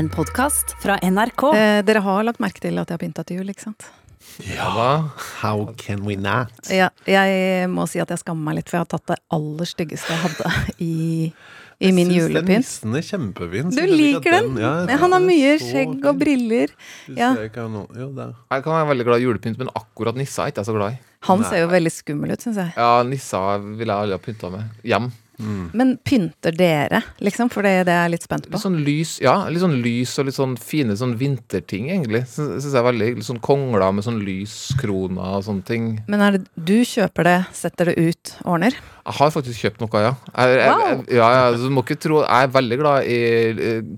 En podkast fra NRK. Eh, dere har lagt merke til at jeg har pynta til jul, ikke sant? Ja, how can we not? Ja, jeg må si at jeg skammer meg litt, for jeg har tatt det aller styggeste jeg hadde i, i min Jeg syns den julepynt. nissen er kjempefin. Du liker den? den? Ja, Ja, han har mye skjegg fin. og briller. Ja. jeg kan Jo. Jeg kan være veldig glad i julepynt, men akkurat nissa er ikke jeg så glad i. Han ser jo veldig skummel ut, syns jeg. Ja, nissa ville jeg aldri ha pynta med. Hjem. Men pynter dere, liksom? For det, det er jeg litt spent på. Litt sånn lys, ja, litt sånn lys og litt sånn fine sånn vinterting, egentlig. Syns jeg er veldig Litt Sånn kongler med sånn lyskroner og sånne ting. Men er det du kjøper det, setter det ut, ordner? Jeg har faktisk kjøpt noe, ja. Jeg, jeg, Wow. jeg, ja, ja du må ikke tro Jeg er veldig glad i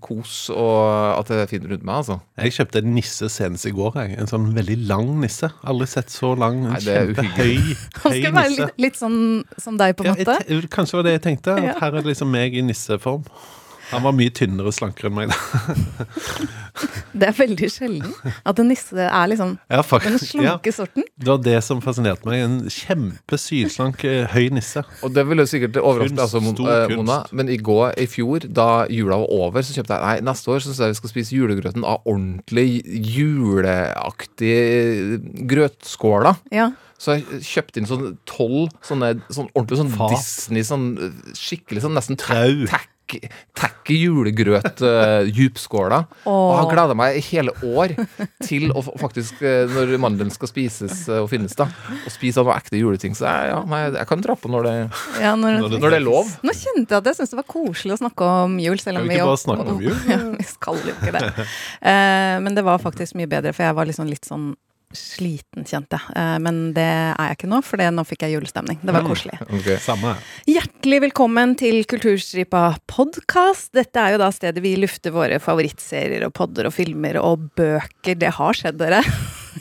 kos og at det er fint rundt meg, altså. Jeg kjøpte en nisse senest i går. Jeg. En sånn veldig lang nisse. Aldri sett så lang. En Nei, det er kjempehøy Han høy skal være litt, litt sånn som deg, på en Ja, måte. te- kanskje var det jeg tenkte. At Ja. her er det liksom meg i nisseform. Han var mye tynnere og slankere enn meg. Da. Det er veldig sjelden at en nisse er liksom Ja, den slanke ja. sorten. Det var det som fascinerte meg. En kjempesylslank, eh, høy nisse. Og det ville jo sikkert overraske deg, altså, eh. Mona. Men i går, i fjor, da jula var over, så kjøpte jeg Nei, neste år så syns jeg vi skal spise julegrøten av ordentlig juleaktig grøtskåler. Ja. Så jeg kjøpte inn sånn tolv sånne sånn ordentlig sånn Fat. Disney, sånn eh, skikkelig sånn nesten Trau. Tack- Tacky julegrøt uh, oh. Og har gleda meg i hele år til å faktisk, eh, når mandelen skal spises eh, og finnes, da, å spise av noe ekte juleting. Så jeg, ja, nei, jeg kan dra på når det, ja når, Når det- når det er lov. Nå kjente jeg at jeg syntes det var koselig å snakke om jul. Selv om vi ikke jo- bare snakke om jul? Ja, vi skal jo ikke det. Uh, men det var faktisk mye bedre, for jeg var liksom litt sånn sliten, kjente jeg. Eh, men det er jeg ikke nå, for det, nå fikk jeg julestemning. Det var koselig. Ok. Samme. Hjertelig velkommen til Kulturstripa podkast. Dette er jo da stedet vi lufter våre favorittserier og podder og filmer og bøker. Det har skjedd, dere.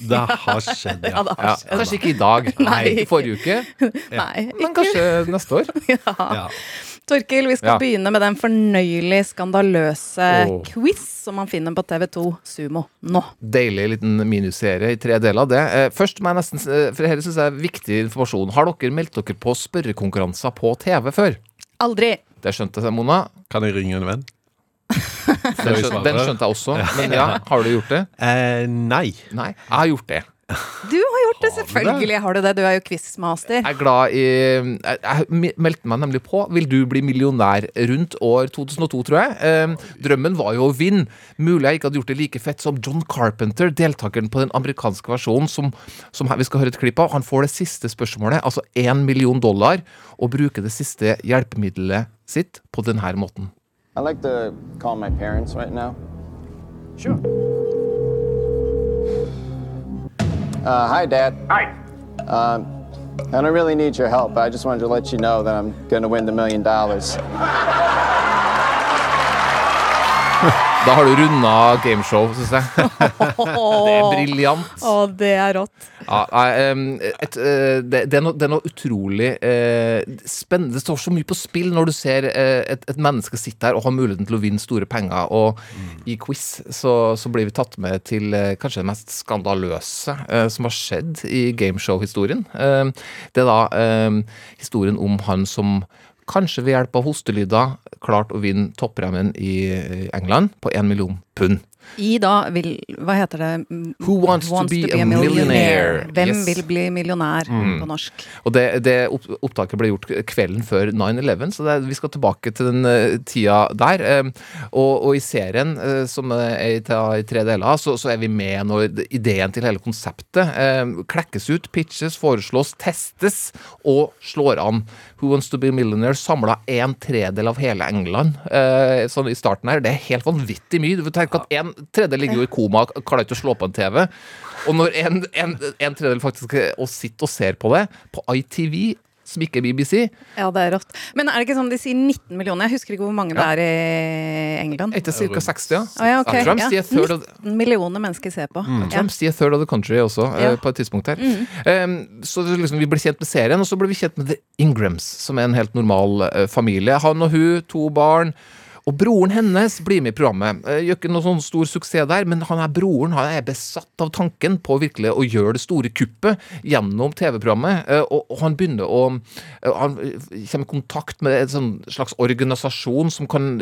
Det har skjedd, ja. Ja, har skjedd. kanskje ikke i dag, nei, Nei. forrige uke, Nei, men kanskje neste år. ja. Torkil, vi skal Ja. begynne med den fornøyelig skandaløse oh. quiz som man finner på TV2 Sumo nå. Deilig liten miniserie i tre deler. av Det. Eh, først må jeg nesten, eh, for dette synes jeg er viktig informasjon. Har dere meldt dere på spørrekonkurranser på TV før? Aldri. Det skjønte jeg, Mona. Kan jeg ringe en venn? Den skjønte, den skjønte jeg også. Men ja, har du gjort det? Eh, nei. Nei, jeg har gjort det. Du har gjort det, selvfølgelig har du det. Du er jo quizmaster. Jeg er glad i Jeg, jeg meldte meg nemlig på Vil du bli millionær rundt år 2002, tror jeg. Eh, drømmen var jo å vinne. Mulig jeg ikke hadde gjort det like fett som John Carpenter, deltakeren på den amerikanske versjonen, som, som vi skal høre et klipp av. Han får det siste spørsmålet, altså én million dollar, og bruker det siste hjelpemiddelet sitt på denne måten. I like to call my parents right now. Sure. Uh, hi, Dad. Hi. Um, I don't really need your help. But I just wanted to let you know that I'm going to win the million dollars. Da har du runda gameshow, syns jeg. Det er briljant. Å, det er rått. Ja, nei, et, eh, det, det, er noe, det er noe utrolig eh, spennende. Det står så mye på spill når du ser eh, et, et menneske sitte her og ha muligheten til å vinne store penger. Og i quiz så, så blir vi tatt med til kanskje det mest skandaløse eh, som har skjedd i gameshow-historien. Eh, det er da historien om han som kanskje ved hjelp av hostelyder klart å vinne toppremmen i eh, England på én million pund. I da vil Hva heter det? Who wants to be a millionaire? Hvem Yes. Mm. vil bli millionær på norsk? Og det, det opptaket ble gjort kvelden før 9-11, så det, vi skal tilbake til den uh, tida der. Um, og, og i serien, uh, som er i, i tre deler, så, så er vi med når ideen til hele konseptet uh, klekkes ut, pitches, foreslås, testes og slår an. Who Wants To Be a Millionaire samla en tredel av hele England eh, sånn i starten her. Det er helt vanvittig mye. Du får tenke at En tredel ligger jo i koma, og klarer ikke å slå på en TV. Og når en, en, en tredjedel faktisk er og sitter og ser på det på ITV, som ikke er BBC Ja, det er rått. Men er det ikke sånn de sier 19 millioner? Jeg husker ikke hvor mange det er i England. Etter ca. 60, ja. Oh, ja, ok. Jeg tror de Ja. sier third of, 19 millioner mennesker ser på. jeg Ja. sier third of the country også, Ja. på et tidspunkt her. Um, så det, liksom, vi ble kjent med serien, og så ble vi kjent med The Ingrams, som er en helt normal uh, familie. Han og hun, to barn. Og broren hennes blir med i programmet. Eh, Gjør ikke noe sånn stor suksess der, men han er broren han er besatt av tanken på virkelig å gjøre det store kuppet gjennom TV-programmet. eh, Og, han begynner å eh, Han kommer i kontakt med en sånn slags organisasjon som kan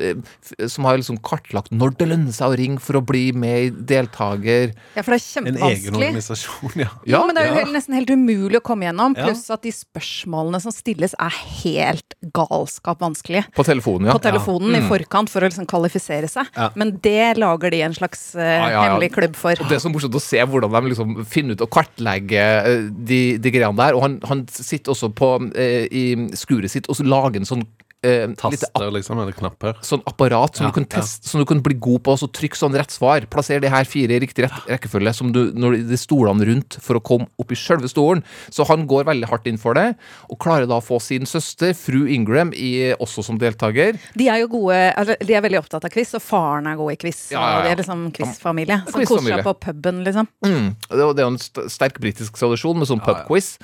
Som har liksom kartlagt når det lønner seg å ringe for å bli med i deltaker. Ja, for det er kjempevanskelig. En egen organisasjon, ja. Ja, men det er jo Ja. helt, nesten helt umulig å komme gjennom. Pluss at de spørsmålene som stilles, er helt galskap vanskelige. På telefonen, ja. På telefonen i forkant for å liksom kvalifisere seg. Men det lager de en slags uh, Ja, ja, ja. hemmelig klubb for. Og Det er så morsomt å se hvordan de liksom finner ut og kartlegger eh, de, de greiene der. Og han, han sitter også på, uh, i skuret sitt og så lager en sånn eh, lite Taster, liksom, eller knapper. sånn apparat som, Ja, du kan teste, som du kan bli god på. Så trykk sånn rett svar. Plasser de her fire i riktig rett, rekkefølge som du, når de stolene rundt for å komme opp i sjølve stolen. Så han går veldig hardt inn for det, og klarer da å få sin søster, fru Ingram, i, også som deltaker. De er jo gode, altså, de er veldig opptatt av quiz, og faren er god i quiz. Ja, ja, ja. Og de er liksom quizfamilie. Som koser seg på puben, liksom. Mm. Det er er jo en sterk britisk tradisjon med sånn pubquiz.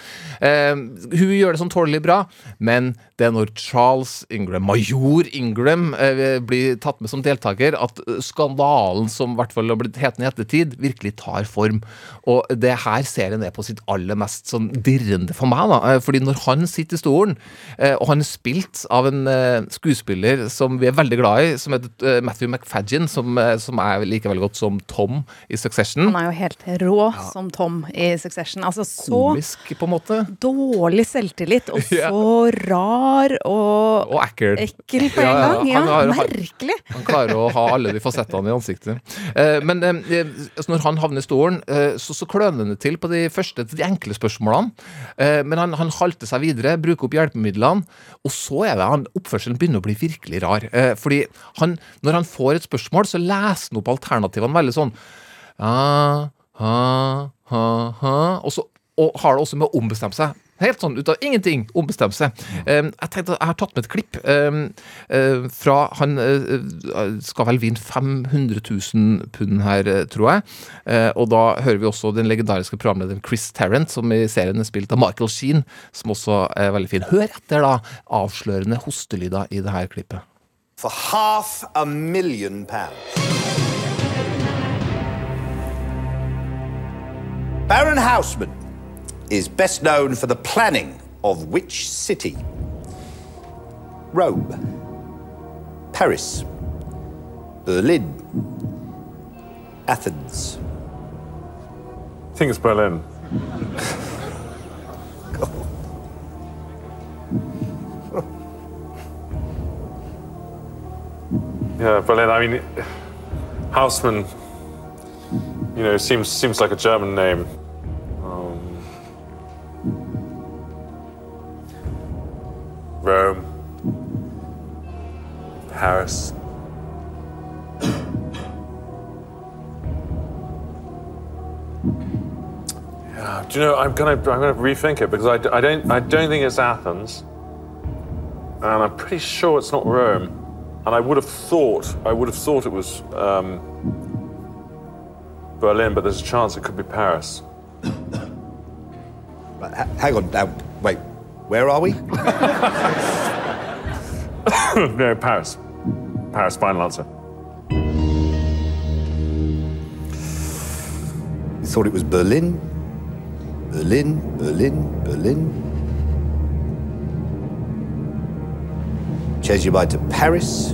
Eh, hun gjør det sånn tålelig bra, men det er når Charles Ingram, major Ingram, eh, blir tatt med som deltaker, at skandalen som i hvert fall har blitt hetende i ettertid, virkelig tar form. Og det her serien er på sitt aller mest sånn dirrende for meg, da. Eh, Fordi når han sitter i stolen, eh, og han er spilt av en eh, skuespiller som vi er veldig glad i, som heter Matthew McFadgen, som, som er like veldig godt som Tom i Succession. Han er jo helt rå som Tom i Succession. Altså så komisk, på en måte. dårlig selvtillit, og Ja. så rar og Og ekkel. ekkel på en Ja, gang. Ja, han har- merkelig. Han klarer å ha alle de fasettene i ansiktet. Eh, men eh, altså når han havner i stolen, eh, så, så kløner han det til på de første, de enkle spørsmålene. Eh, men han, han halter seg videre, bruker opp hjelpemidlene, og så er det han, oppførselen begynner å bli virkelig rar. Eh, fordi han, når han får et spørsmål, så leser han opp alternativene veldig sånn ah, ha, ha, ha, og, så, og har det også med å ombestemme seg. Helt sånn ut av ingenting ombestemme seg. Eh, jeg tenkte, jeg har tatt med et klipp eh, eh, fra Han eh, skal vel vinne 500 000 pund her, eh, tror jeg. Eh, og da hører vi også den legendariske programlederen Chris Tarrant, som i serien er spilt av Michael Sheen, som også er veldig fin. Hør etter, da, avslørende hostelyder i det her klippet. for half a million pounds. Baron Houseman is best known for the planning of which city? Rome, Paris, Berlin, Athens. I think it's Berlin. yeah, Berlin. I mean, Hausmann, You know, seems seems like a German name. Paris. Yeah, do you know? I'm gonna I'm gonna rethink it because I, d- I don't I don't think it's Athens, and I'm pretty sure it's not Rome, and I would have thought I would have thought it was um, Berlin, but there's a chance it could be Paris. Right, ha- hang on now. Wait, where are we? no, Paris. Paris. Final answer. You thought it was Berlin? Berlin, Berlin, Berlin. Change your mind to Paris.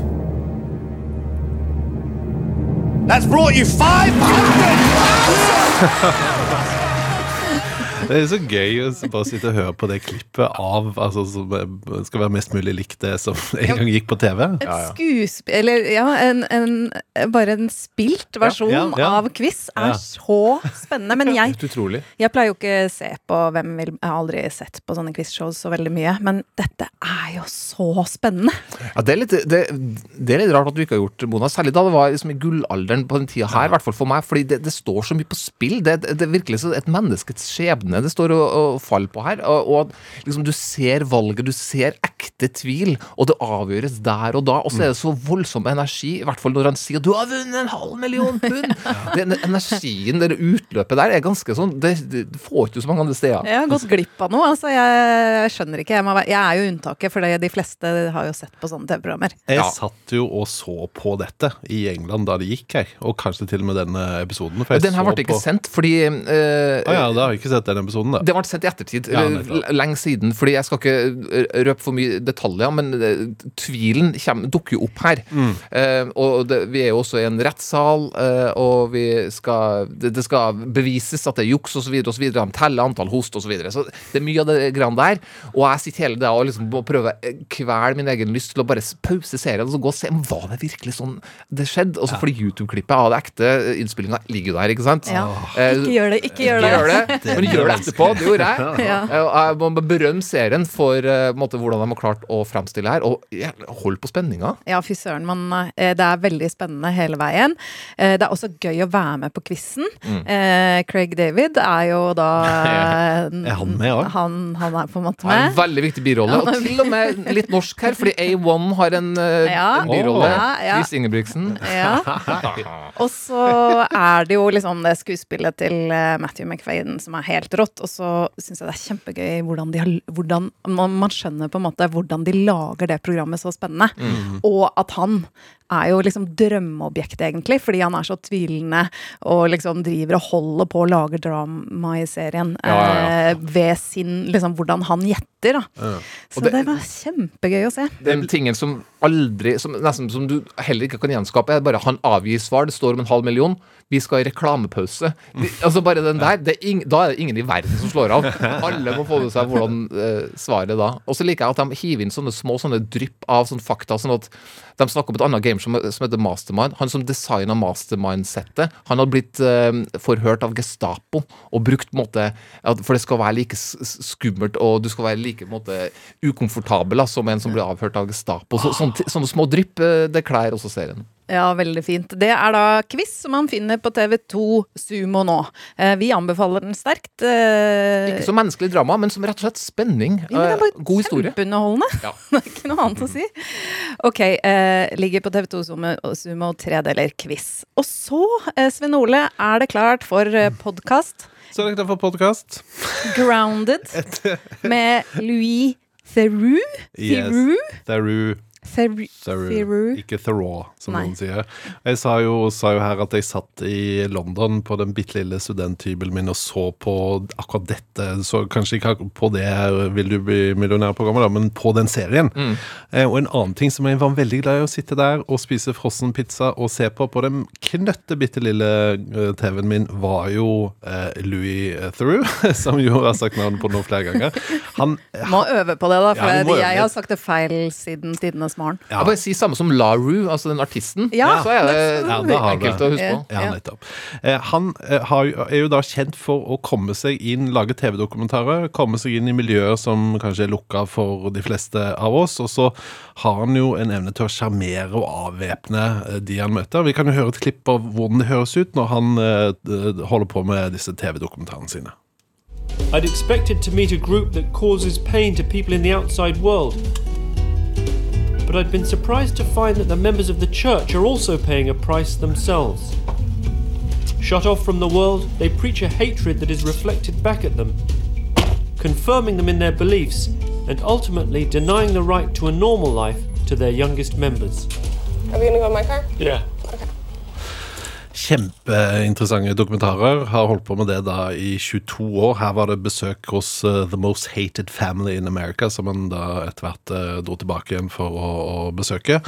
That's brought you 500! Det er så gøy å bare sitte og høre på det klippet av altså, som eh, skal være mest mulig likt det som en gang gikk på TV. Et skuespill Eller ja, en, en, bare en spilt versjon Ja, ja, ja. av quiz er Ja. så spennende. Men jeg, jeg pleier jo ikke å se på Hvem vil Jeg har aldri sett på sånne quizshow så veldig mye, men dette er jo så spennende. Ja, det, er litt, det, det er litt rart at du ikke har gjort Mona. Særlig da det var liksom i gullalderen på den tida her, i hvert fall for meg. Fordi det, det står så mye på spill. Det, det er virkelig så et menneskets skjebne det står og, og faller på her. Og, og liksom du ser valget, du ser ekte tvil, og det avgjøres der og da. Og så er det så voldsom energi, i hvert fall når han sier 'du har vunnet en halv million pund'. Den energien, det utløpet der, er ganske sånn Det, det får ikke så mange andre steder. Jeg har gått glipp av noe. Altså, jeg, skjønner ikke. Jeg, må, jeg er jo unntaket, for de fleste har jo sett på sånne TV-programmer. Jeg Ja. satt jo og så på dette i England da det gikk her, og kanskje til og med denne episoden. For jeg Den her ble ikke på- sendt fordi eh, ah, ja, da har jeg ikke sett den episoden, da. Det ble sendt i ettertid, Ja, lenge siden. Fordi jeg skal ikke eh, røpe for mye detaljer, men eh, tvilen kommer, dukker jo opp her. Mm. Eh, og det, vi er jo også i en rettssal, eh, og vi skal, det, det skal bevises at det er juks osv. osv. De teller antall host osv. Så, videre. så det er mye av det greiene der. Og jeg sitter hele dagen og liksom må prøve å kvele min egen lyst til å bare pause serien og så gå og se om var det virkelig sånn det skjedde. Også fordi YouTube-klippet av det ekte innspillinga ligger jo der, ikke sant? Ja. Eh, Ikke gjør det, ikke gjør ikke det. gjør det, men gjør det etterpå. Det gjorde jeg. Ja. Jeg må berømme serien for eh, måte, hvordan de har klart å fremstille her. Og hold på spenninga. Ja, fy søren. Man, eh, det er veldig spennende hele veien. Eh, Det er også gøy å være med på quizen. Mm. Eh, Craig David er jo da Er han med også? Han, han er på en måte med en veldig viktig birolle. Og til og med litt norsk her, fordi A1 har en, Ja. en birolle. Ja, ja. Chris Ingebrigtsen. Ja. Og så er det jo liksom det skuespillet til Matthew McFaden som er helt rått. Og så syns jeg det er kjempegøy hvordan, de hvordan man, man skjønner på en måte hvordan de lager det programmet så spennende. Og at han er jo liksom drømmeobjektet, egentlig, fordi han er så tvilende og liksom driver og holder på å lage drama i serien Ja, ja, ja. eh, ved sin liksom hvordan han gjetter, da. Så det- det, var kjempegøy å se. Den tingen som aldri som, Nesten som du heller ikke kan gjenskape, bare han avgir svar. Det står om en halv million. Vi skal i reklamepause. De, altså bare den der, er ing, Da er det ingen i verden som slår av. Alle må få med seg hvordan eh, svaret da. Og så liker jeg at de hiver inn sånne små sånne drypp av sånn fakta. sånn at De snakker om et annet game som, som heter Mastermind. Han som designa Mastermind-settet, han hadde blitt eh, forhørt av Gestapo og brukt på en måte For det skal være like skummelt, og du skal være like måte ukomfortabel da, som en som blir avhørt av Gestapo. Så, sånne, sånne små drypp, eh, det kler også serien. Ja, veldig fint. Det er da quiz som man finner på TV2 Sumo nå. Eh, vi anbefaler den sterkt. Eh, Ikke som menneskelig drama, men som rett og slett spenning. ja, men det er Eh, bare God historie. Kjempeunderholdende. Ja. det er ikke noe annet å si. Ok, eh, ligger på TV2 Sumo, Sumo tredeler quiz. Og så, Svein Sven Ole, er det klart for podkast Så er det klart for podkast. Grounded med Louis Theroux. Theroux? Yes, Theroux. Theroux. Ikke Theroux, som Nei. noen sier. Jeg sa jo, sa jo her at jeg satt i London på den bitte lille studenthybelen min og så på akkurat dette. Så kanskje ikke på det Vil du bli millionær-programmet, da, men på den serien. Mm. Eh, og en annen ting som jeg var veldig glad i å sitte der og spise frossen pizza og se på på den knøtte bitte lille eh, TV-en min, var jo eh, Louis Theroux, som jo har sagt navnet på nå flere ganger. Han Må øve på det, da, for Ja, jeg har sagt det feil siden tidenes morgen. Jeg bare si samme som La Rue, altså den artisten. Ja, så er det Ja, det har enkelt det. å huske på. Ja, Ja. nettopp. Eh, han eh, er jo da kjent for å komme seg inn, lage TV-dokumentarer, komme seg inn i miljøer som kanskje er lukka for de fleste av oss, og så har han jo en evne til å sjarmere og avvæpne eh, de han møter. Vi kan jo høre et klipp av hvordan det høres ut når han holder på med disse TV-dokumentarene sine. I'd expected to meet a group that causes pain to people in the outside world. But I'd been surprised to find that the members of the church are also paying a price themselves. Shut off from the world, they preach a hatred that is reflected back at them, confirming them in their beliefs and ultimately denying the right to a normal life to their youngest members. Are we gonna go in my car? Yeah. Kjempeinteressante dokumentarer. Har holdt på med det da i 22 år. Her var det besøk hos uh, The Most Hated Family in America, som han da etter hvert uh, dro tilbake igjen for å, å besøke.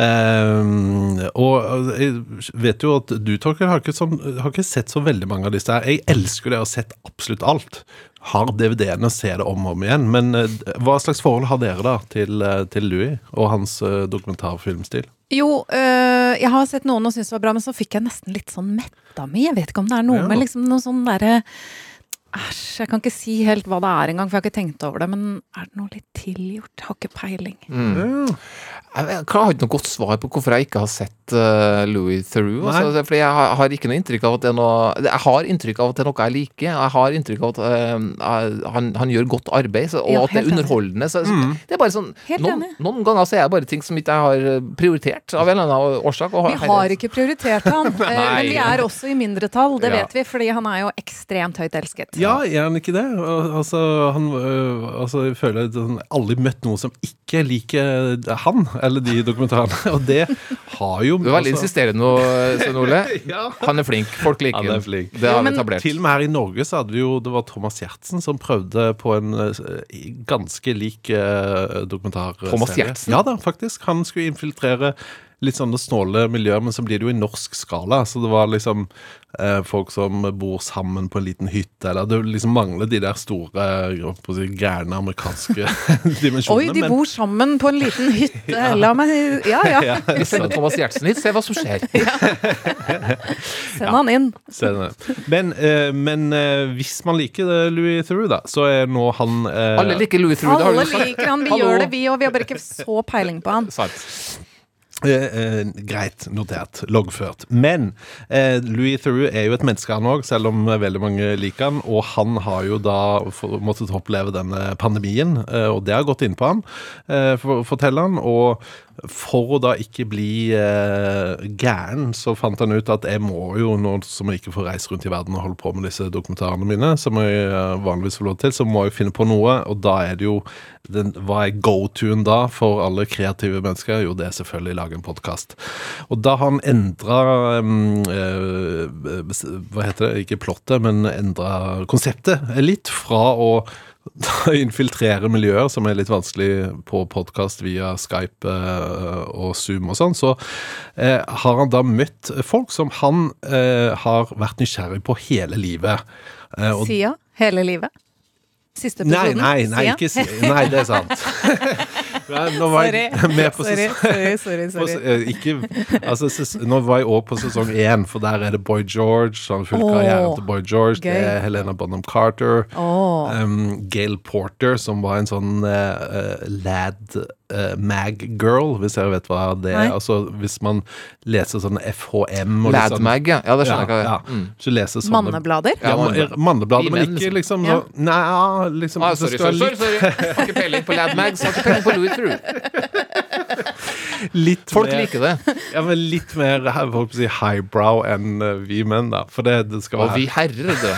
Um, og jeg vet jo at du, Torkel, har sånn, har ikke sett så veldig mange av disse her. Jeg elsker det, og har sett absolutt alt. Har DVD-ene og ser det om og om igjen. Men eh, hva slags forhold har dere da til, eh, til Louis og hans eh, dokumentarfilmstil? Jo, øh, jeg har sett noen og syntes det var bra, men så fikk jeg nesten litt sånn metta mi. Jeg vet ikke om det er noe Ja. med liksom noe sånn derre Æsj, jeg kan ikke si helt hva det er engang, for jeg har ikke tenkt over det. Men er det noe litt tilgjort? Jeg har ikke peiling. Jeg, jeg har ikke noe godt svar på hvorfor jeg ikke har sett eh, Louis Theroux. Altså, fordi jeg har, har ikke noe inntrykk av at det er noe Jeg har inntrykk av at det er noe jeg liker. Jeg har inntrykk av at uh, han, han gjør godt arbeid, så, og Ja, at det er underholdende. Så, så, Det er bare sånn noen, noen ganger så er det bare ting som ikke jeg har prioritert av en eller annen årsak. Og Vi har ikke prioritert han, eh, men vi er også i mindretall. Det Ja. vet vi, fordi han er jo ekstremt høyt elsket. Ja, er han ikke det? Altså, han, øh, altså, jeg føler at han aldri møtt noen som ikke liker han, eller de dokumentarene. Og det har jo Du er veldig altså- insisterende nå, Svein Ole. Ja. Han er flink. Folk liker Han er flink. Det har vi men- etablert. Til og med her i Norge så hadde vi jo Det var Thomas Giertsen som prøvde på en eh, ganske lik uh, dokumentarserie. Thomas Giertsen? Ja da, faktisk. Han skulle infiltrere litt sånne snåle miljøer, men så blir det jo i norsk skala. Så det var liksom eh, folk som bor sammen på en liten hytte, eller det liksom mangler de der store, på å si, gærne amerikanske dimensjonene. Oi, de men- bor sammen på en liten hytte. La meg Ja ja, Ja, Send Thomas Gjertsen hit, se hva som skjer. send han inn. Men, eh, men eh, hvis man liker det, Louis Theroux, da, så er nå han eh, Alle liker Louis Theroux, det har Alle du sagt. liker han, vi Hallo. gjør det vi, og vi har bare ikke så peiling på han. Sant. Eh, eh, greit, notert. Loggført. Men eh, Louis Theroux er jo et menneske, han òg, selv om veldig mange liker han. Og han har jo da måttet oppleve denne pandemien, eh, og det har gått inn på han, eh, for, forteller han. Og for å da ikke bli eh, gæren, så fant han ut at jeg må jo, nå som jeg ikke får reise rundt i verden og holde på med disse dokumentarene mine, som jeg eh, vanligvis får lov til, så må jeg finne på noe, og da er det jo den, Hva er go-to-en da for alle kreative mennesker? Jo, det er selvfølgelig lage en podkast. Og da har han endra Hva heter det? Ikke plottet, men endra konseptet litt fra å infiltrere miljøer som er litt vanskelig på podkast via Skype eh, og Zoom og sånn, så eh, har han da møtt folk som han eh, har vært nysgjerrig på hele livet. Eh, og Sia hele livet. Siste Nei, episoden. nei, nei, Sia. ikke si Nei, det er sant. Nå var jeg med på Sorry, sorry, sorry, sorry, på eh, ikke, altså, ses, Nå var jeg også på sesong én, for der er det Boy George. Så han fulgte karrieren til Boy George. Det er Helena Bonham Carter. Oh. Um, Gail Porter, som var en sånn uh, lad eh, mag-girl, hvis dere vet hva det er. Nei. Altså hvis man leser sånn FHM og litt sånn- Ladmag, ja. Ja, det skjønner jeg hva. Ja, Mm. Så leser sånne Manneblader? Ja, manneblader. men menn, ikke liksom Ja. så Nei, ja, liksom Ah, sorry, sorry, være sorry, sorry. Har ikke peiling på Ladmag, så har ikke peiling på Louis True. litt Folk mer, liker det. Ja, men litt mer jeg holdt på å si, highbrow enn eh, vi menn, da. For det, det skal Og vi herrer, det.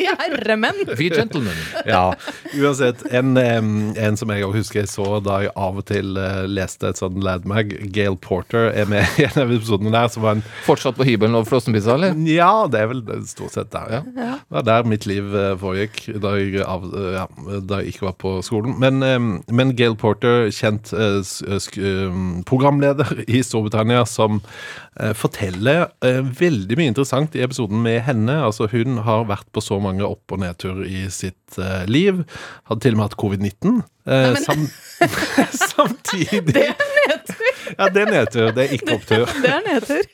Vi er herremenn! Vi gentlemen. Ja, uansett. En, en som jeg også husker jeg så da jeg av og til eh, leste et sånn Ladmag, Gail Porter, er med i en av episodene der, som var en Fortsatt på hybelen og frossenpizza, eller? Ja, det er vel det stort sett der, ja. Det var der mitt liv eh, foregikk, da jeg, av, eh, ja, da jeg ikke var på skolen. Men, men Gail Porter, kjent programleder i Storbritannia, som forteller veldig mye interessant i episoden med henne. Altså, hun har vært på så mange opp- og nedtur i sitt uh, liv. Hadde til og med hatt covid-19. Uh, sam samtidig Det er nedtur! Ja, det er nedtur. Det er ikke opptur. Det er nedtur.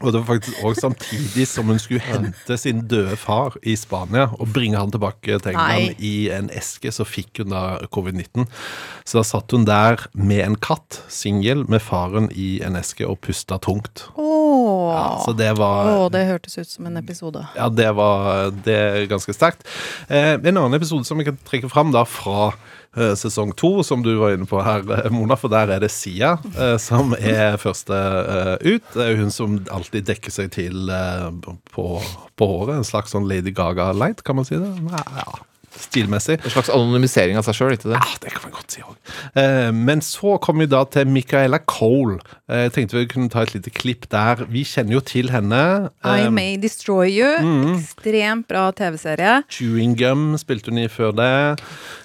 Og det var faktisk også samtidig som hun skulle hente sin døde far i Spania og bringe han tilbake til England Nei. i en eske, så fikk hun da covid-19. Så da satt hun der med en katt, singel, med faren i en eske og pusta tungt. Åh. Ja, så det var Åh, det hørtes ut som en episode. ja, det var det ganske sterkt. Eh, en annen episode som vi kan trekke fram da fra sesong to, som du var inne på her, eh, Mona, for der er det Sia eh, som er første eh, ut. Det er hun som alltid dekker seg til eh, på, på håret. En slags sånn Lady Gaga-light, kan man si det? Ja, ja. Stilmessig. En slags anonymisering av seg sjøl, ikke det? Ja, det kan man godt si òg. Eh, men så kom vi da til Micaela Cole. Eh, jeg tenkte vi kunne ta et lite klipp der. Vi kjenner jo til henne. I Eh, May Destroy You. Ekstremt bra TV-serie. Chewing Gum spilte hun i før det.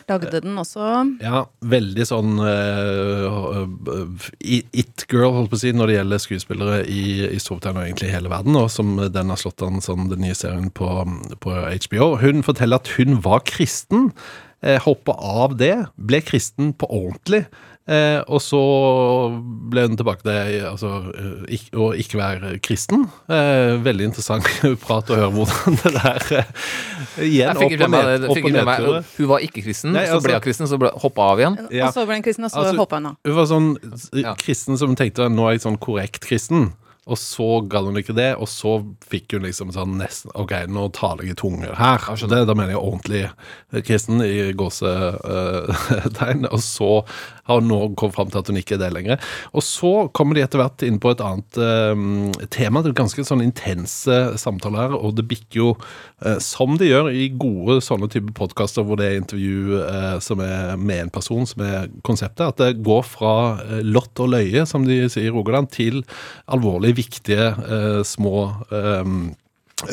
Lagde den også. Ja, veldig sånn uh, it-girl, holdt på å si, når det gjelder skuespillere i, i Storbritannia og egentlig i hele verden, og som den har slått an sånn den nye serien på, på HBO. Hun forteller at hun var kristen. Eh, Hoppa av det, ble kristen på ordentlig Eh, og så ble hun tilbake til altså, eh, å ikke være kristen. Eh, veldig interessant prat å høre hvordan det der eh, Igjen opp og ned, opp og nedturer. Hun var ikke kristen, Nei, så ble altså- hun kristen, så hoppa av igjen. Ja. Og så ble hun kristen, og så Altså, hoppa hun av. Hun var sånn kristen som tenkte nå er jeg sånn korrekt kristen. Og så gadd hun ikke det, og så fikk hun liksom sånn nesten Ok, nå taler jeg i tunger her. Det, da mener jeg ordentlig kristen i gåsetegn. og så har nå kommet fram til at hun ikke er det lenger. Og så kommer de etter hvert inn på et annet eh, tema. Det er ganske sånn intense samtaler her, og det bikker jo, eh, som det gjør i gode sånne type podkaster hvor det er intervju eh, som er med en person, som er konseptet, at det går fra eh, lott og løye, som de sier i Rogaland, til alvorlig viktige eh, små eh,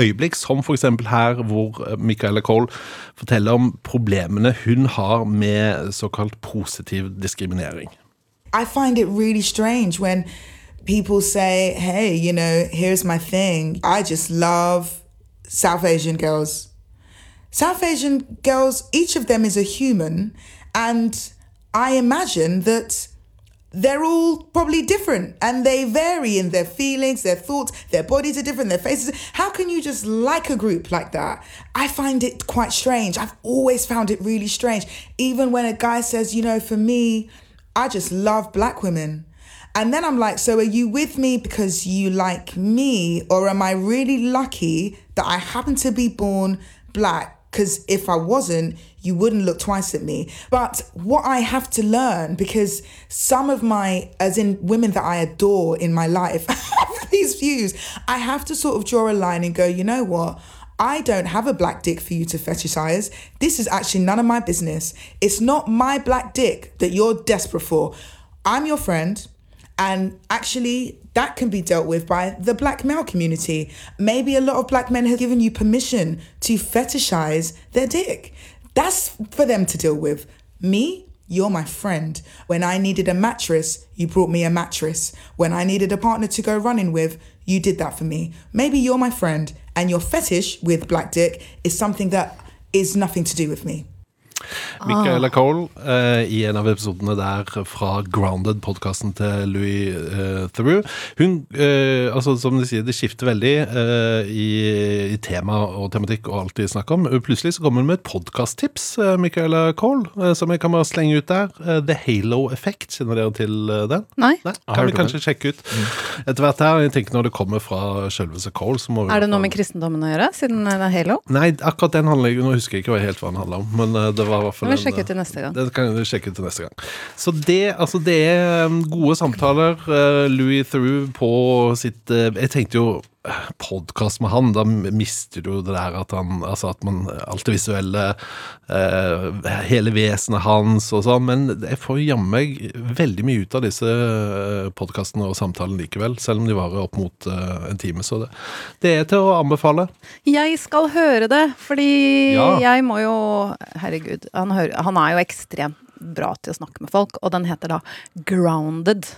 øyeblikk, som f.eks. her hvor eh, Michaela Cole forteller om problemene hun har med såkalt positiv diskriminering. I find it really strange when people say, hey, you know, here's my thing. I just love South Asian girls. South Asian girls, each of them is a human, and I imagine that they're all probably different and they vary in their feelings, their thoughts, their bodies are different, their faces. How can you just like a group like that? I find it quite strange. I've always found it really strange. Even when a guy says, you know, for me, I just love black women. And then I'm like, so are you with me because you like me, or am I really lucky that I happen to be born black? Because if I wasn't, you wouldn't look twice at me. But what I have to learn, because some of my, as in women that I adore in my life, these views, I have to sort of draw a line and go, you know what? I don't have a black dick for you to fetishize. This is actually none of my business. It's not my black dick that you're desperate for. I'm your friend. And actually, that can be dealt with by the black male community. Maybe a lot of black men have given you permission to fetishize their dick. That's for them to deal with. Me, you're my friend. When I needed a mattress, you brought me a mattress. When I needed a partner to go running with, you did that for me. Maybe you're my friend, and your fetish with black dick is something that is nothing to do with me. Michaela Cole eh, i en av episodene der fra Grounded, podkasten til Louis eh, Theroux. Hun, eh, altså som de sier, det skifter veldig eh, i, i tema og tematikk og alt de snakker om. Plutselig så kommer hun med et podkasttips, eh, Michaela Cole, eh, som jeg kan bare slenge ut der. Eh, The Halo Effect, kjenner dere til eh, den? Nei. Nei, kan vi kanskje sjekke ut etter hvert her. Jeg tenker Når det kommer fra selveste Cole, så må vi Er det noe med kristendommen å gjøre, siden det er Halo? Nei, akkurat den handler jeg Nå husker jeg ikke helt hva den handler om, men eh, det var i hvert fall en, eh, til neste gang. Det kan du sjekke ut til neste gang. Så det, altså det er um, gode samtaler. Uh, Louis Theroux på sitt uh, Jeg tenkte jo podkast med han, da mister du det der at han Altså at man Alt det visuelle, eh, hele vesenet hans og sånn. Men jeg får jammen meg veldig mye ut av disse podkastene og samtalene likevel, selv om de varer opp mot eh, en time. Så det, det er til å anbefale. Jeg skal høre det, fordi Ja. jeg må jo Herregud, han, hører, han er jo ekstremt bra til å snakke med folk, og den heter da Grounded.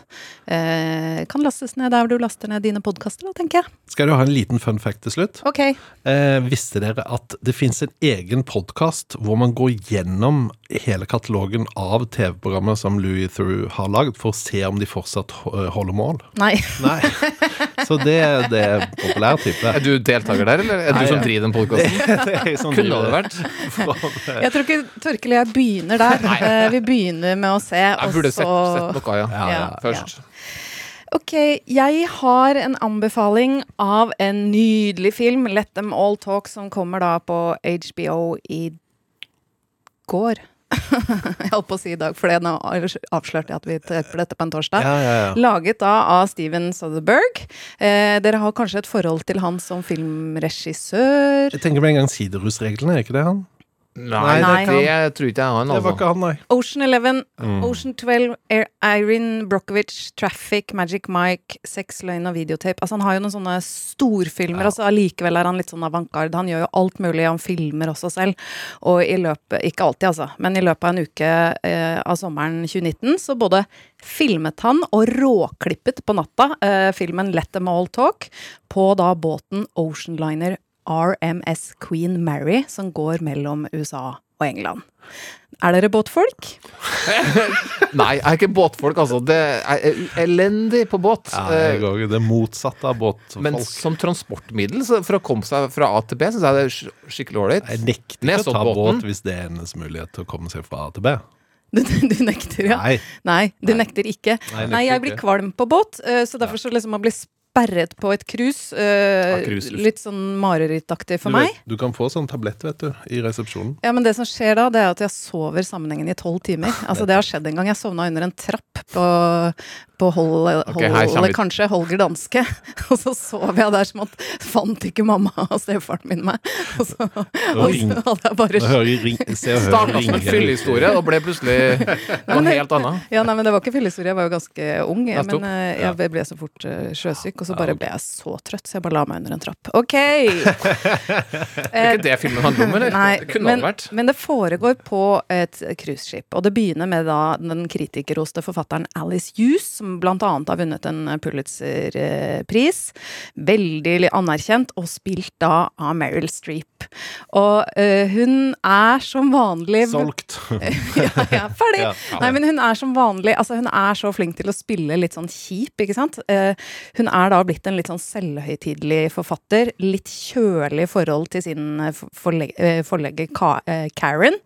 Eh, kan lastes ned der du laster ned dine podkaster, da, tenker jeg. Skal du ha en liten fun fact til slutt? Ok. Eh, visste dere at det fins en egen podkast hvor man går gjennom hele katalogen av TV-programmer som Louis Theroux har lagd, for å se om de fortsatt holder mål? Nei. Nei. Så det, det er populær type. Er du deltaker der, eller er Nei, du som ja. driver den podkasten? Kunne det vært? Jeg tror ikke Torkel og jeg begynner der. Eh, vi begynner med å se, Jeg og burde sett, sett noe, ja. Ja, ja. Først. Ok, jeg har en anbefaling av en nydelig film, Let Them All Talk, som kommer da på HBO i går. jeg holdt på å si i dag, for nå avslørte jeg at vi treffer dette på en torsdag. Ja, ja, ja. Laget da av Steven Soderberg. Eh, dere har kanskje et forhold til han som filmregissør? Jeg tenker med en gang siderusreglene, er ikke det han? Nei, Nei. det, det tror ikke jeg han, Det var altså. ikke han, nei. Ocean Eleven, Mm. Ocean 12, Eirin Irene Brockovich, Traffic, Magic Mike, Sex, løgn og videotape. Altså Han har jo noen sånne storfilmer, og så allikevel er han litt sånn avantgarde. Han gjør jo alt mulig, han filmer også selv. Og i løpet, ikke alltid altså, men i løpet av en uke eh, av sommeren 2019 så både filmet han og råklippet på natta eh, filmen Let Them All Talk på da båten Oceanliner RMS Queen Mary, som går mellom USA og England. Er dere båtfolk? Nei, jeg er ikke båtfolk, altså. Det er elendig på båt. Ja, jeg Eh, det motsatte av båtfolk. Men som transportmiddel så for å komme seg fra A til B, syns jeg det er skikkelig ålreit. jeg nekter ikke å ta båt hvis det er hennes mulighet til å komme seg fra A til B. Du, du nekter, ja? Nei. Nei, du nekter ikke. Nei, jeg Nei, jeg blir kvalm på båt, eh, så derfor så liksom å bli sperret på et krus. Uh, Ja. Litt sånn marerittaktig for du, meg. vet, du kan få sånn tablett, vet du, i resepsjonen. Ja, men det som skjer da, det er at jeg sover sammenhengende i tolv timer. Altså, det har skjedd en gang. Jeg sovna under en trapp på, på hold, Ok, her kommer hold, kanskje Holger Danske. Og så sov jeg der som at Fant ikke mamma og stefaren min meg. Og så, og så hadde jeg bare Starta som en fyllehistorie og ble plutselig noe helt annet. Ja, nei, men Det var ikke fyllehistorie, jeg var jo ganske ung. Jeg, Men eh, jeg ble så fort eh, sjøsyk, og så bare ble jeg så trøtt, så jeg bare la meg under en trapp. Ok! Det Er ikke det filmen handler om, eller? Nei, det kunne men, vært. men det foregår på et cruiseskip. Og det begynner med da den kritikerroste forfatteren Alice Hughes, som blant annet har vunnet en Pulitzer-pris. Veldig anerkjent, og spilt da av Meryl Streep. Og uh, hun er som vanlig Solgt. ja, ja, ferdig! Ja. Nei, men hun er som vanlig Altså, hun er så flink til å spille litt sånn kjip, ikke sant? Uh, hun er da blitt en litt sånn selvhøytidelig forfatter. Litt kjølig forhold til sin eh, forlegger eh, Karen.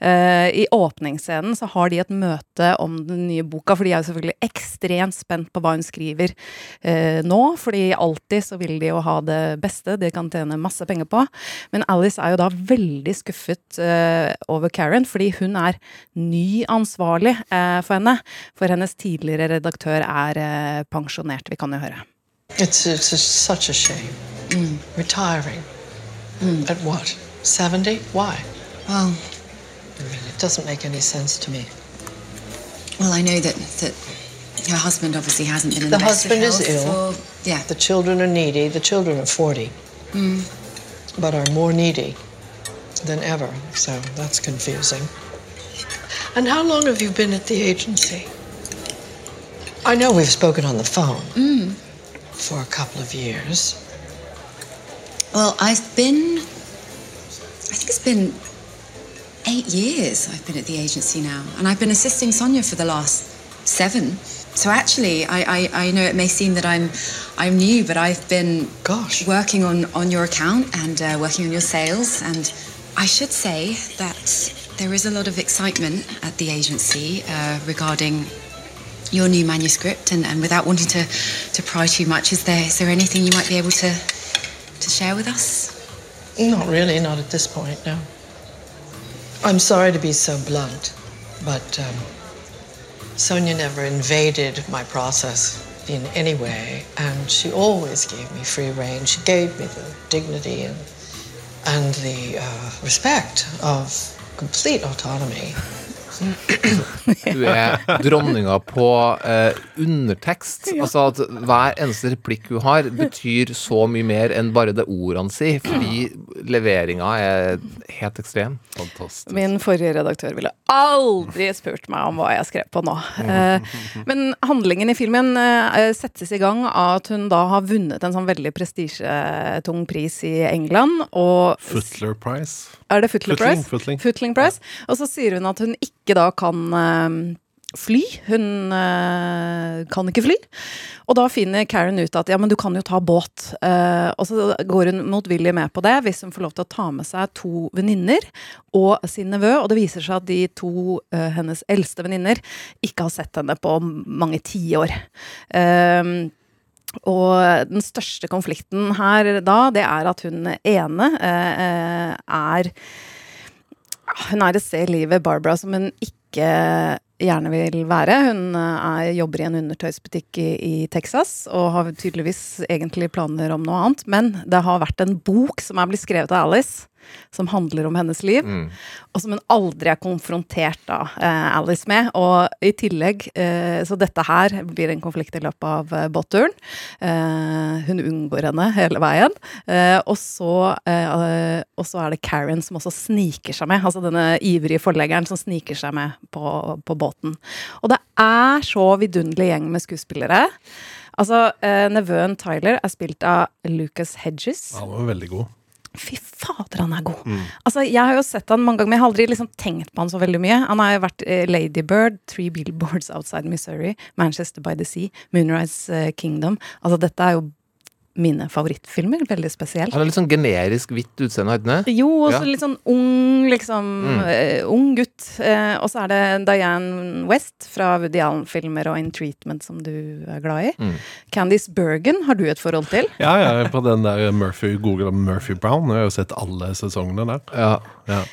Uh, I åpningsscenen så har de et møte om den nye boka, for de er jo selvfølgelig ekstremt spent på hva hun skriver eh, nå. Fordi alltid så vil de jo ha det beste, de kan tjene masse penger på. Men Alice er jo da veldig skuffet eh, over Karen, fordi hun er ny ansvarlig eh, for henne. For hennes tidligere redaktør er eh, pensjonert. Vi kan jo høre. It's, it's a, such a shame. Retiring. At what? 70? Why? Well, It doesn't make any sense to me. well, I know that that her husband obviously hasn't been in The the, husband is ill. For, yeah. The children are needy. The children are 40, Mm. but are more needy than ever. So that's confusing. And how long have you been at the agency? I know we've spoken on the phone Mm. for a couple of years. Well, I've been. I think it's been eight years I've been at the agency now, and I've been assisting Sonia for the last seven. So actually, I, I, I know it may seem that I'm I'm new, but I've been Gosh. working on, on your account and uh, working on your sales, and I should say that there is a lot of excitement at the agency uh, regarding your new manuscript, and, and without wanting to, to pry too much, is there is there anything you might be able to to share with us? Not really, not at this point, no. I'm sorry to be so blunt, but um, Sonia never invaded my process in any way, and she always gave me free rein. She gave me the dignity and, and the uh, respect of complete autonomy. Du er dronninga på eh, undertekst. Altså at hver eneste replikk hun har, betyr så mye mer enn bare det ordene sier. Fordi leveringa er helt ekstrem. Fantastisk. Min forrige redaktør ville aldri spurt meg om hva jeg skrev på nå. Eh, men handlingen i filmen eh, settes i gang av at hun da har vunnet en sånn veldig prestisjetung pris i England. Og Footler Prize. Er det Footler Footling, Prize? footling. Prize. Og så sier hun at hun ikke da kan eh, fly. Hun eh, kan ikke fly. Og da finner Karen ut at ja, men du kan jo ta båt. Uh, og så går hun motvillig med på det hvis hun får lov til å ta med seg to venninner og sin nevø. Og det viser seg at de to uh, hennes eldste venninner ikke har sett henne på mange tiår. Uh, og den største konflikten her da, det er at hun ene eh, er Hun er et sted i livet, Barbara, som hun ikke gjerne vil være. Hun eh, er, jobber i en undertøysbutikk i, i Texas og har tydeligvis egentlig planer om noe annet. Men det har vært en bok som er blitt skrevet av Alice, som handler om hennes liv. Og som hun aldri er konfrontert av eh, Alice med. Og i tillegg, eh, så dette her blir en konflikt i løpet av eh, båtturen. Eh, hun unngår henne hele veien. Eh, og, så, eh, og så er det Karen som også sniker seg med. Altså denne ivrige forleggeren som sniker seg med på, på båten. Og det er så vidunderlig gjeng med skuespillere. Altså, eh, Nevøen Tyler er spilt av Lucas Hedges. Han var veldig god. Fy fader, han er god! Altså, Jeg har jo sett han mange ganger, men jeg har aldri liksom tenkt på han så veldig mye. Han har jo vært eh, Lady Bird, Three Billboards Outside Missouri, Manchester by the Sea, Moonrise eh, Kingdom. Altså, dette er jo mine favorittfilmer. Veldig spesielt. Han har litt sånn generisk hvitt utseende, har han ikke det? Jo, og så Ja. litt sånn ung, liksom Mm. Uh, Ung gutt. Uh, og så er det Diane West fra Woody Allen-filmer og In Treatment som du er glad i. Mm. Candice Bergen har du et forhold til. Ja, ja, på den der Murphy, Google Murphy Brown. Jeg har jo sett alle sesongene der. Ja.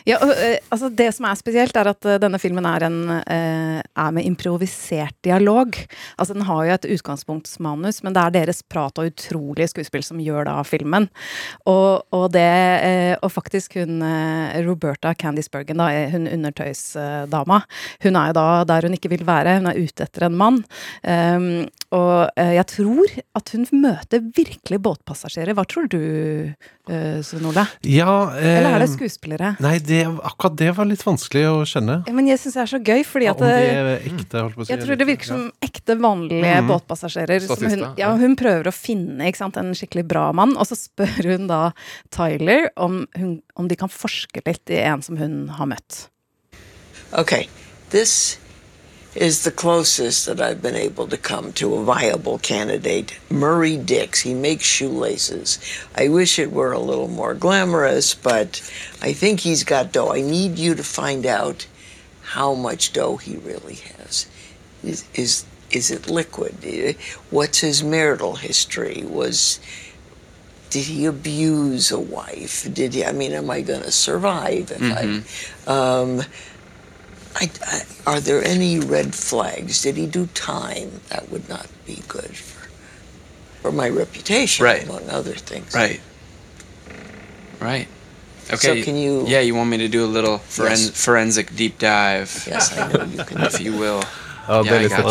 Ja, og, uh, altså Det som er spesielt, er at denne filmen er, en, er med improvisert dialog. Altså Den har jo et utgangspunktsmanus, men det er deres prat og utrolig utrolige skuespill som gjør da filmen. Og, og det eh, Og faktisk hun eh, Roberta Candice Bergen, da, hun undertøysdama, hun er jo da der hun ikke vil være. Hun er ute etter en mann. Um, og eh, jeg tror at hun møter virkelig båtpassasjerer. Hva tror du, uh, Svein Ole? Ja, eh, Eller er det skuespillere? Nei, det, akkurat det var litt vanskelig å skjønne. Ja, Men jeg syns det er så gøy, fordi Ja, at det er ekte, holdt på å si. Jeg tror det virker som ekte, vanlige mm. båtpassasjerer. Som hun, ja, hun prøver å finne ikke sant, en skikkelig bra mann, og så spør hun da Tyler om, hun, om de kan forske litt i en som hun har møtt. Okay, this is the closest that I've been able to come to a viable candidate. Murray Dix. He makes shoelaces. I wish it were a little more glamorous, but I think he's got dough. I need you to find out how much dough he really has. Is is is it liquid? What's his marital history? Was did he abuse a wife? Did he? I mean, am I going to survive if I? Um, I, I, are there any red flags? Did he do time? That would not be good for, for my reputation, Right. among other things. Right. Right. Okay. So can you- Yeah, you want me to do a little foren- Yes. forensic deep dive. Yes, I know you can. if you will. Ja, deilig sett.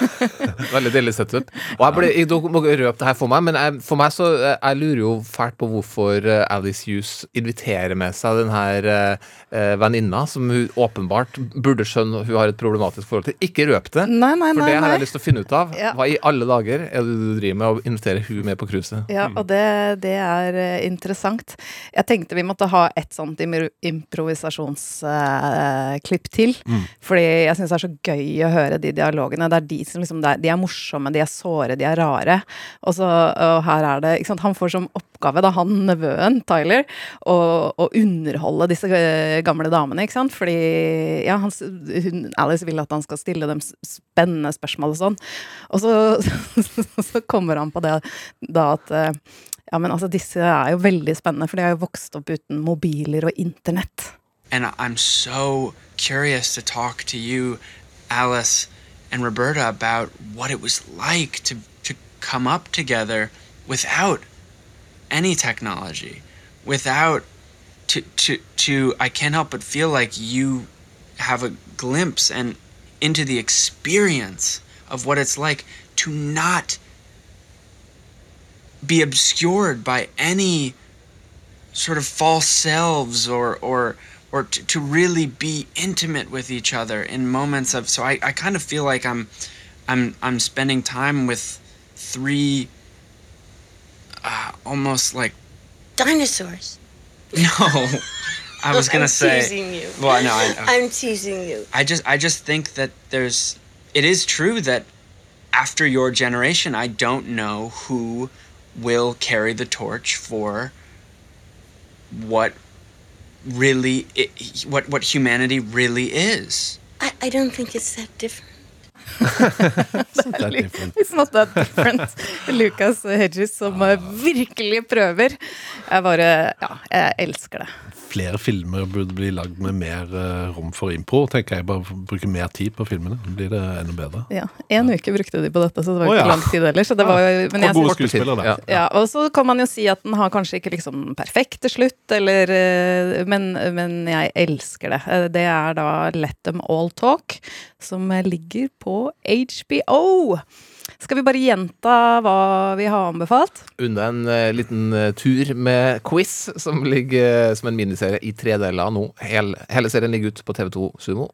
Veldig deilig sett ut. Og jeg, ble, jeg, må røpe det her for meg, men jeg, for meg så eh, jeg lurer jo fælt på hvorfor eh, Alice Hughes inviterer med seg den her eh, eh, venninna, som hun åpenbart burde skjønne hun har et problematisk forhold til. Ikke røp det, Nei, nei, for nei, det har nei. jeg lyst til å finne ut av. Ja. Hva i alle dager er det du driver med å invitere hun med på cruiset? Ja, og det, det er interessant. Jeg tenkte vi måtte ha et sånt improvisasjonsklipp til. Mm. Fordi jeg syns det er så gøy å høre de dialogene. Det er de som liksom, er, de er morsomme, de er såre, de er rare. Og, så, og her er det ikke sant? Han får som oppgave, da, han nevøen, Tyler, å, å underholde disse eh, gamle damene, ikke sant. Fordi ja, han, hun, Alice vil at han skal stille dem spennende spørsmål og sånn. Og så, så kommer han på det da at eh, ja, men altså, disse er jo veldig spennende, for de har jo vokst opp uten mobiler og internett. And I'm so curious to talk to you, Alice and Roberta, about what it was like to, to come up together without any technology, without to, to, to, I can't help but feel like you have a glimpse and into the experience of what it's like to not be obscured by any sort of false selves or or or to, to really be intimate with each other in moments of so I, I kind of feel like I'm I'm I'm spending time with three uh, almost like Dinosaurs. no I was gonna say I'm say teasing you. well no I, I'm teasing you. I just I just think that there's it is true that after your generation I don't know who will carry the torch for what really it, what what humanity really is. I, I don't think it's that different. It's not that different. Lucas Hedges som virkelig prøver. Jeg bare Ja, jeg elsker det. Flere filmer burde bli lagd med mer eh, rom for impro. tenker jeg Bare bruke mer tid på filmene. Blir det enda bedre. Ja, En uke brukte de på dette, så det var ikke ikke ja. lang tid heller. Så det var ja. men Og jeg gode skuespillere, da. Ja, og så kan man jo si at den har kanskje ikke liksom perfekt til slutt, eller eh, men, men jeg elsker det. Eh, Det er da Let Them All Talk, som ligger på HBO. Skal vi bare gjenta hva vi har anbefalt? Unna en uh, liten uh, tur med quiz, som ligger uh, som en miniserie i tre deler nå. Hel, hele serien ligger ute på TV2 Sumo.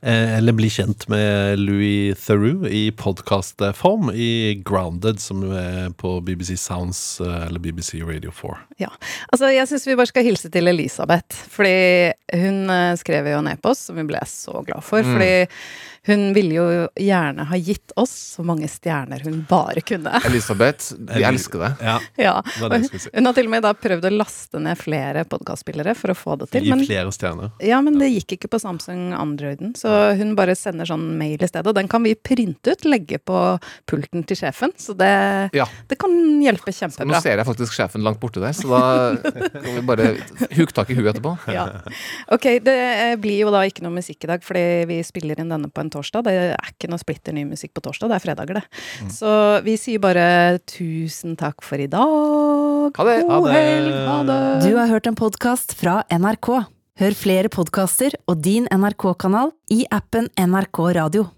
Eh, Eller bli kjent med Louis Theroux i podkastform i Grounded, som er på BBC Sounds eller BBC Radio 4. Ja. Altså, jeg syns vi bare skal hilse til Elisabeth, fordi hun skrev jo en e-post som vi ble så glad for. Mm. Fordi hun ville jo gjerne ha gitt oss så mange stjerner hun bare kunne. Elisabeth, vi elsker deg. Ja. Ja, si. hun har til og med da prøvd å laste ned flere podkastspillere for å få det til. Gi Men, flere stjerner. ja, men det gikk ikke på Samsung Androiden, så hun bare sender sånn mail i stedet. Og den kan vi printe ut, legge på pulten til sjefen, så det, Ja. det kan hjelpe kjempebra Nå ser jeg faktisk sjefen langt borte der, så da kan vi bare huke tak i huet etterpå. Ja. Ok, det blir jo da ikke noe musikk i dag, fordi vi spiller inn denne på en torsdag. Det er ikke noe splitter ny musikk på torsdag, det er fredager, det. Mm. Så vi sier bare tusen takk for i dag. Ha det. God Ha det. helg. Ha det. Du har hørt en podkast fra NRK. Hør flere podkaster og din NRK-kanal i appen NRK Radio.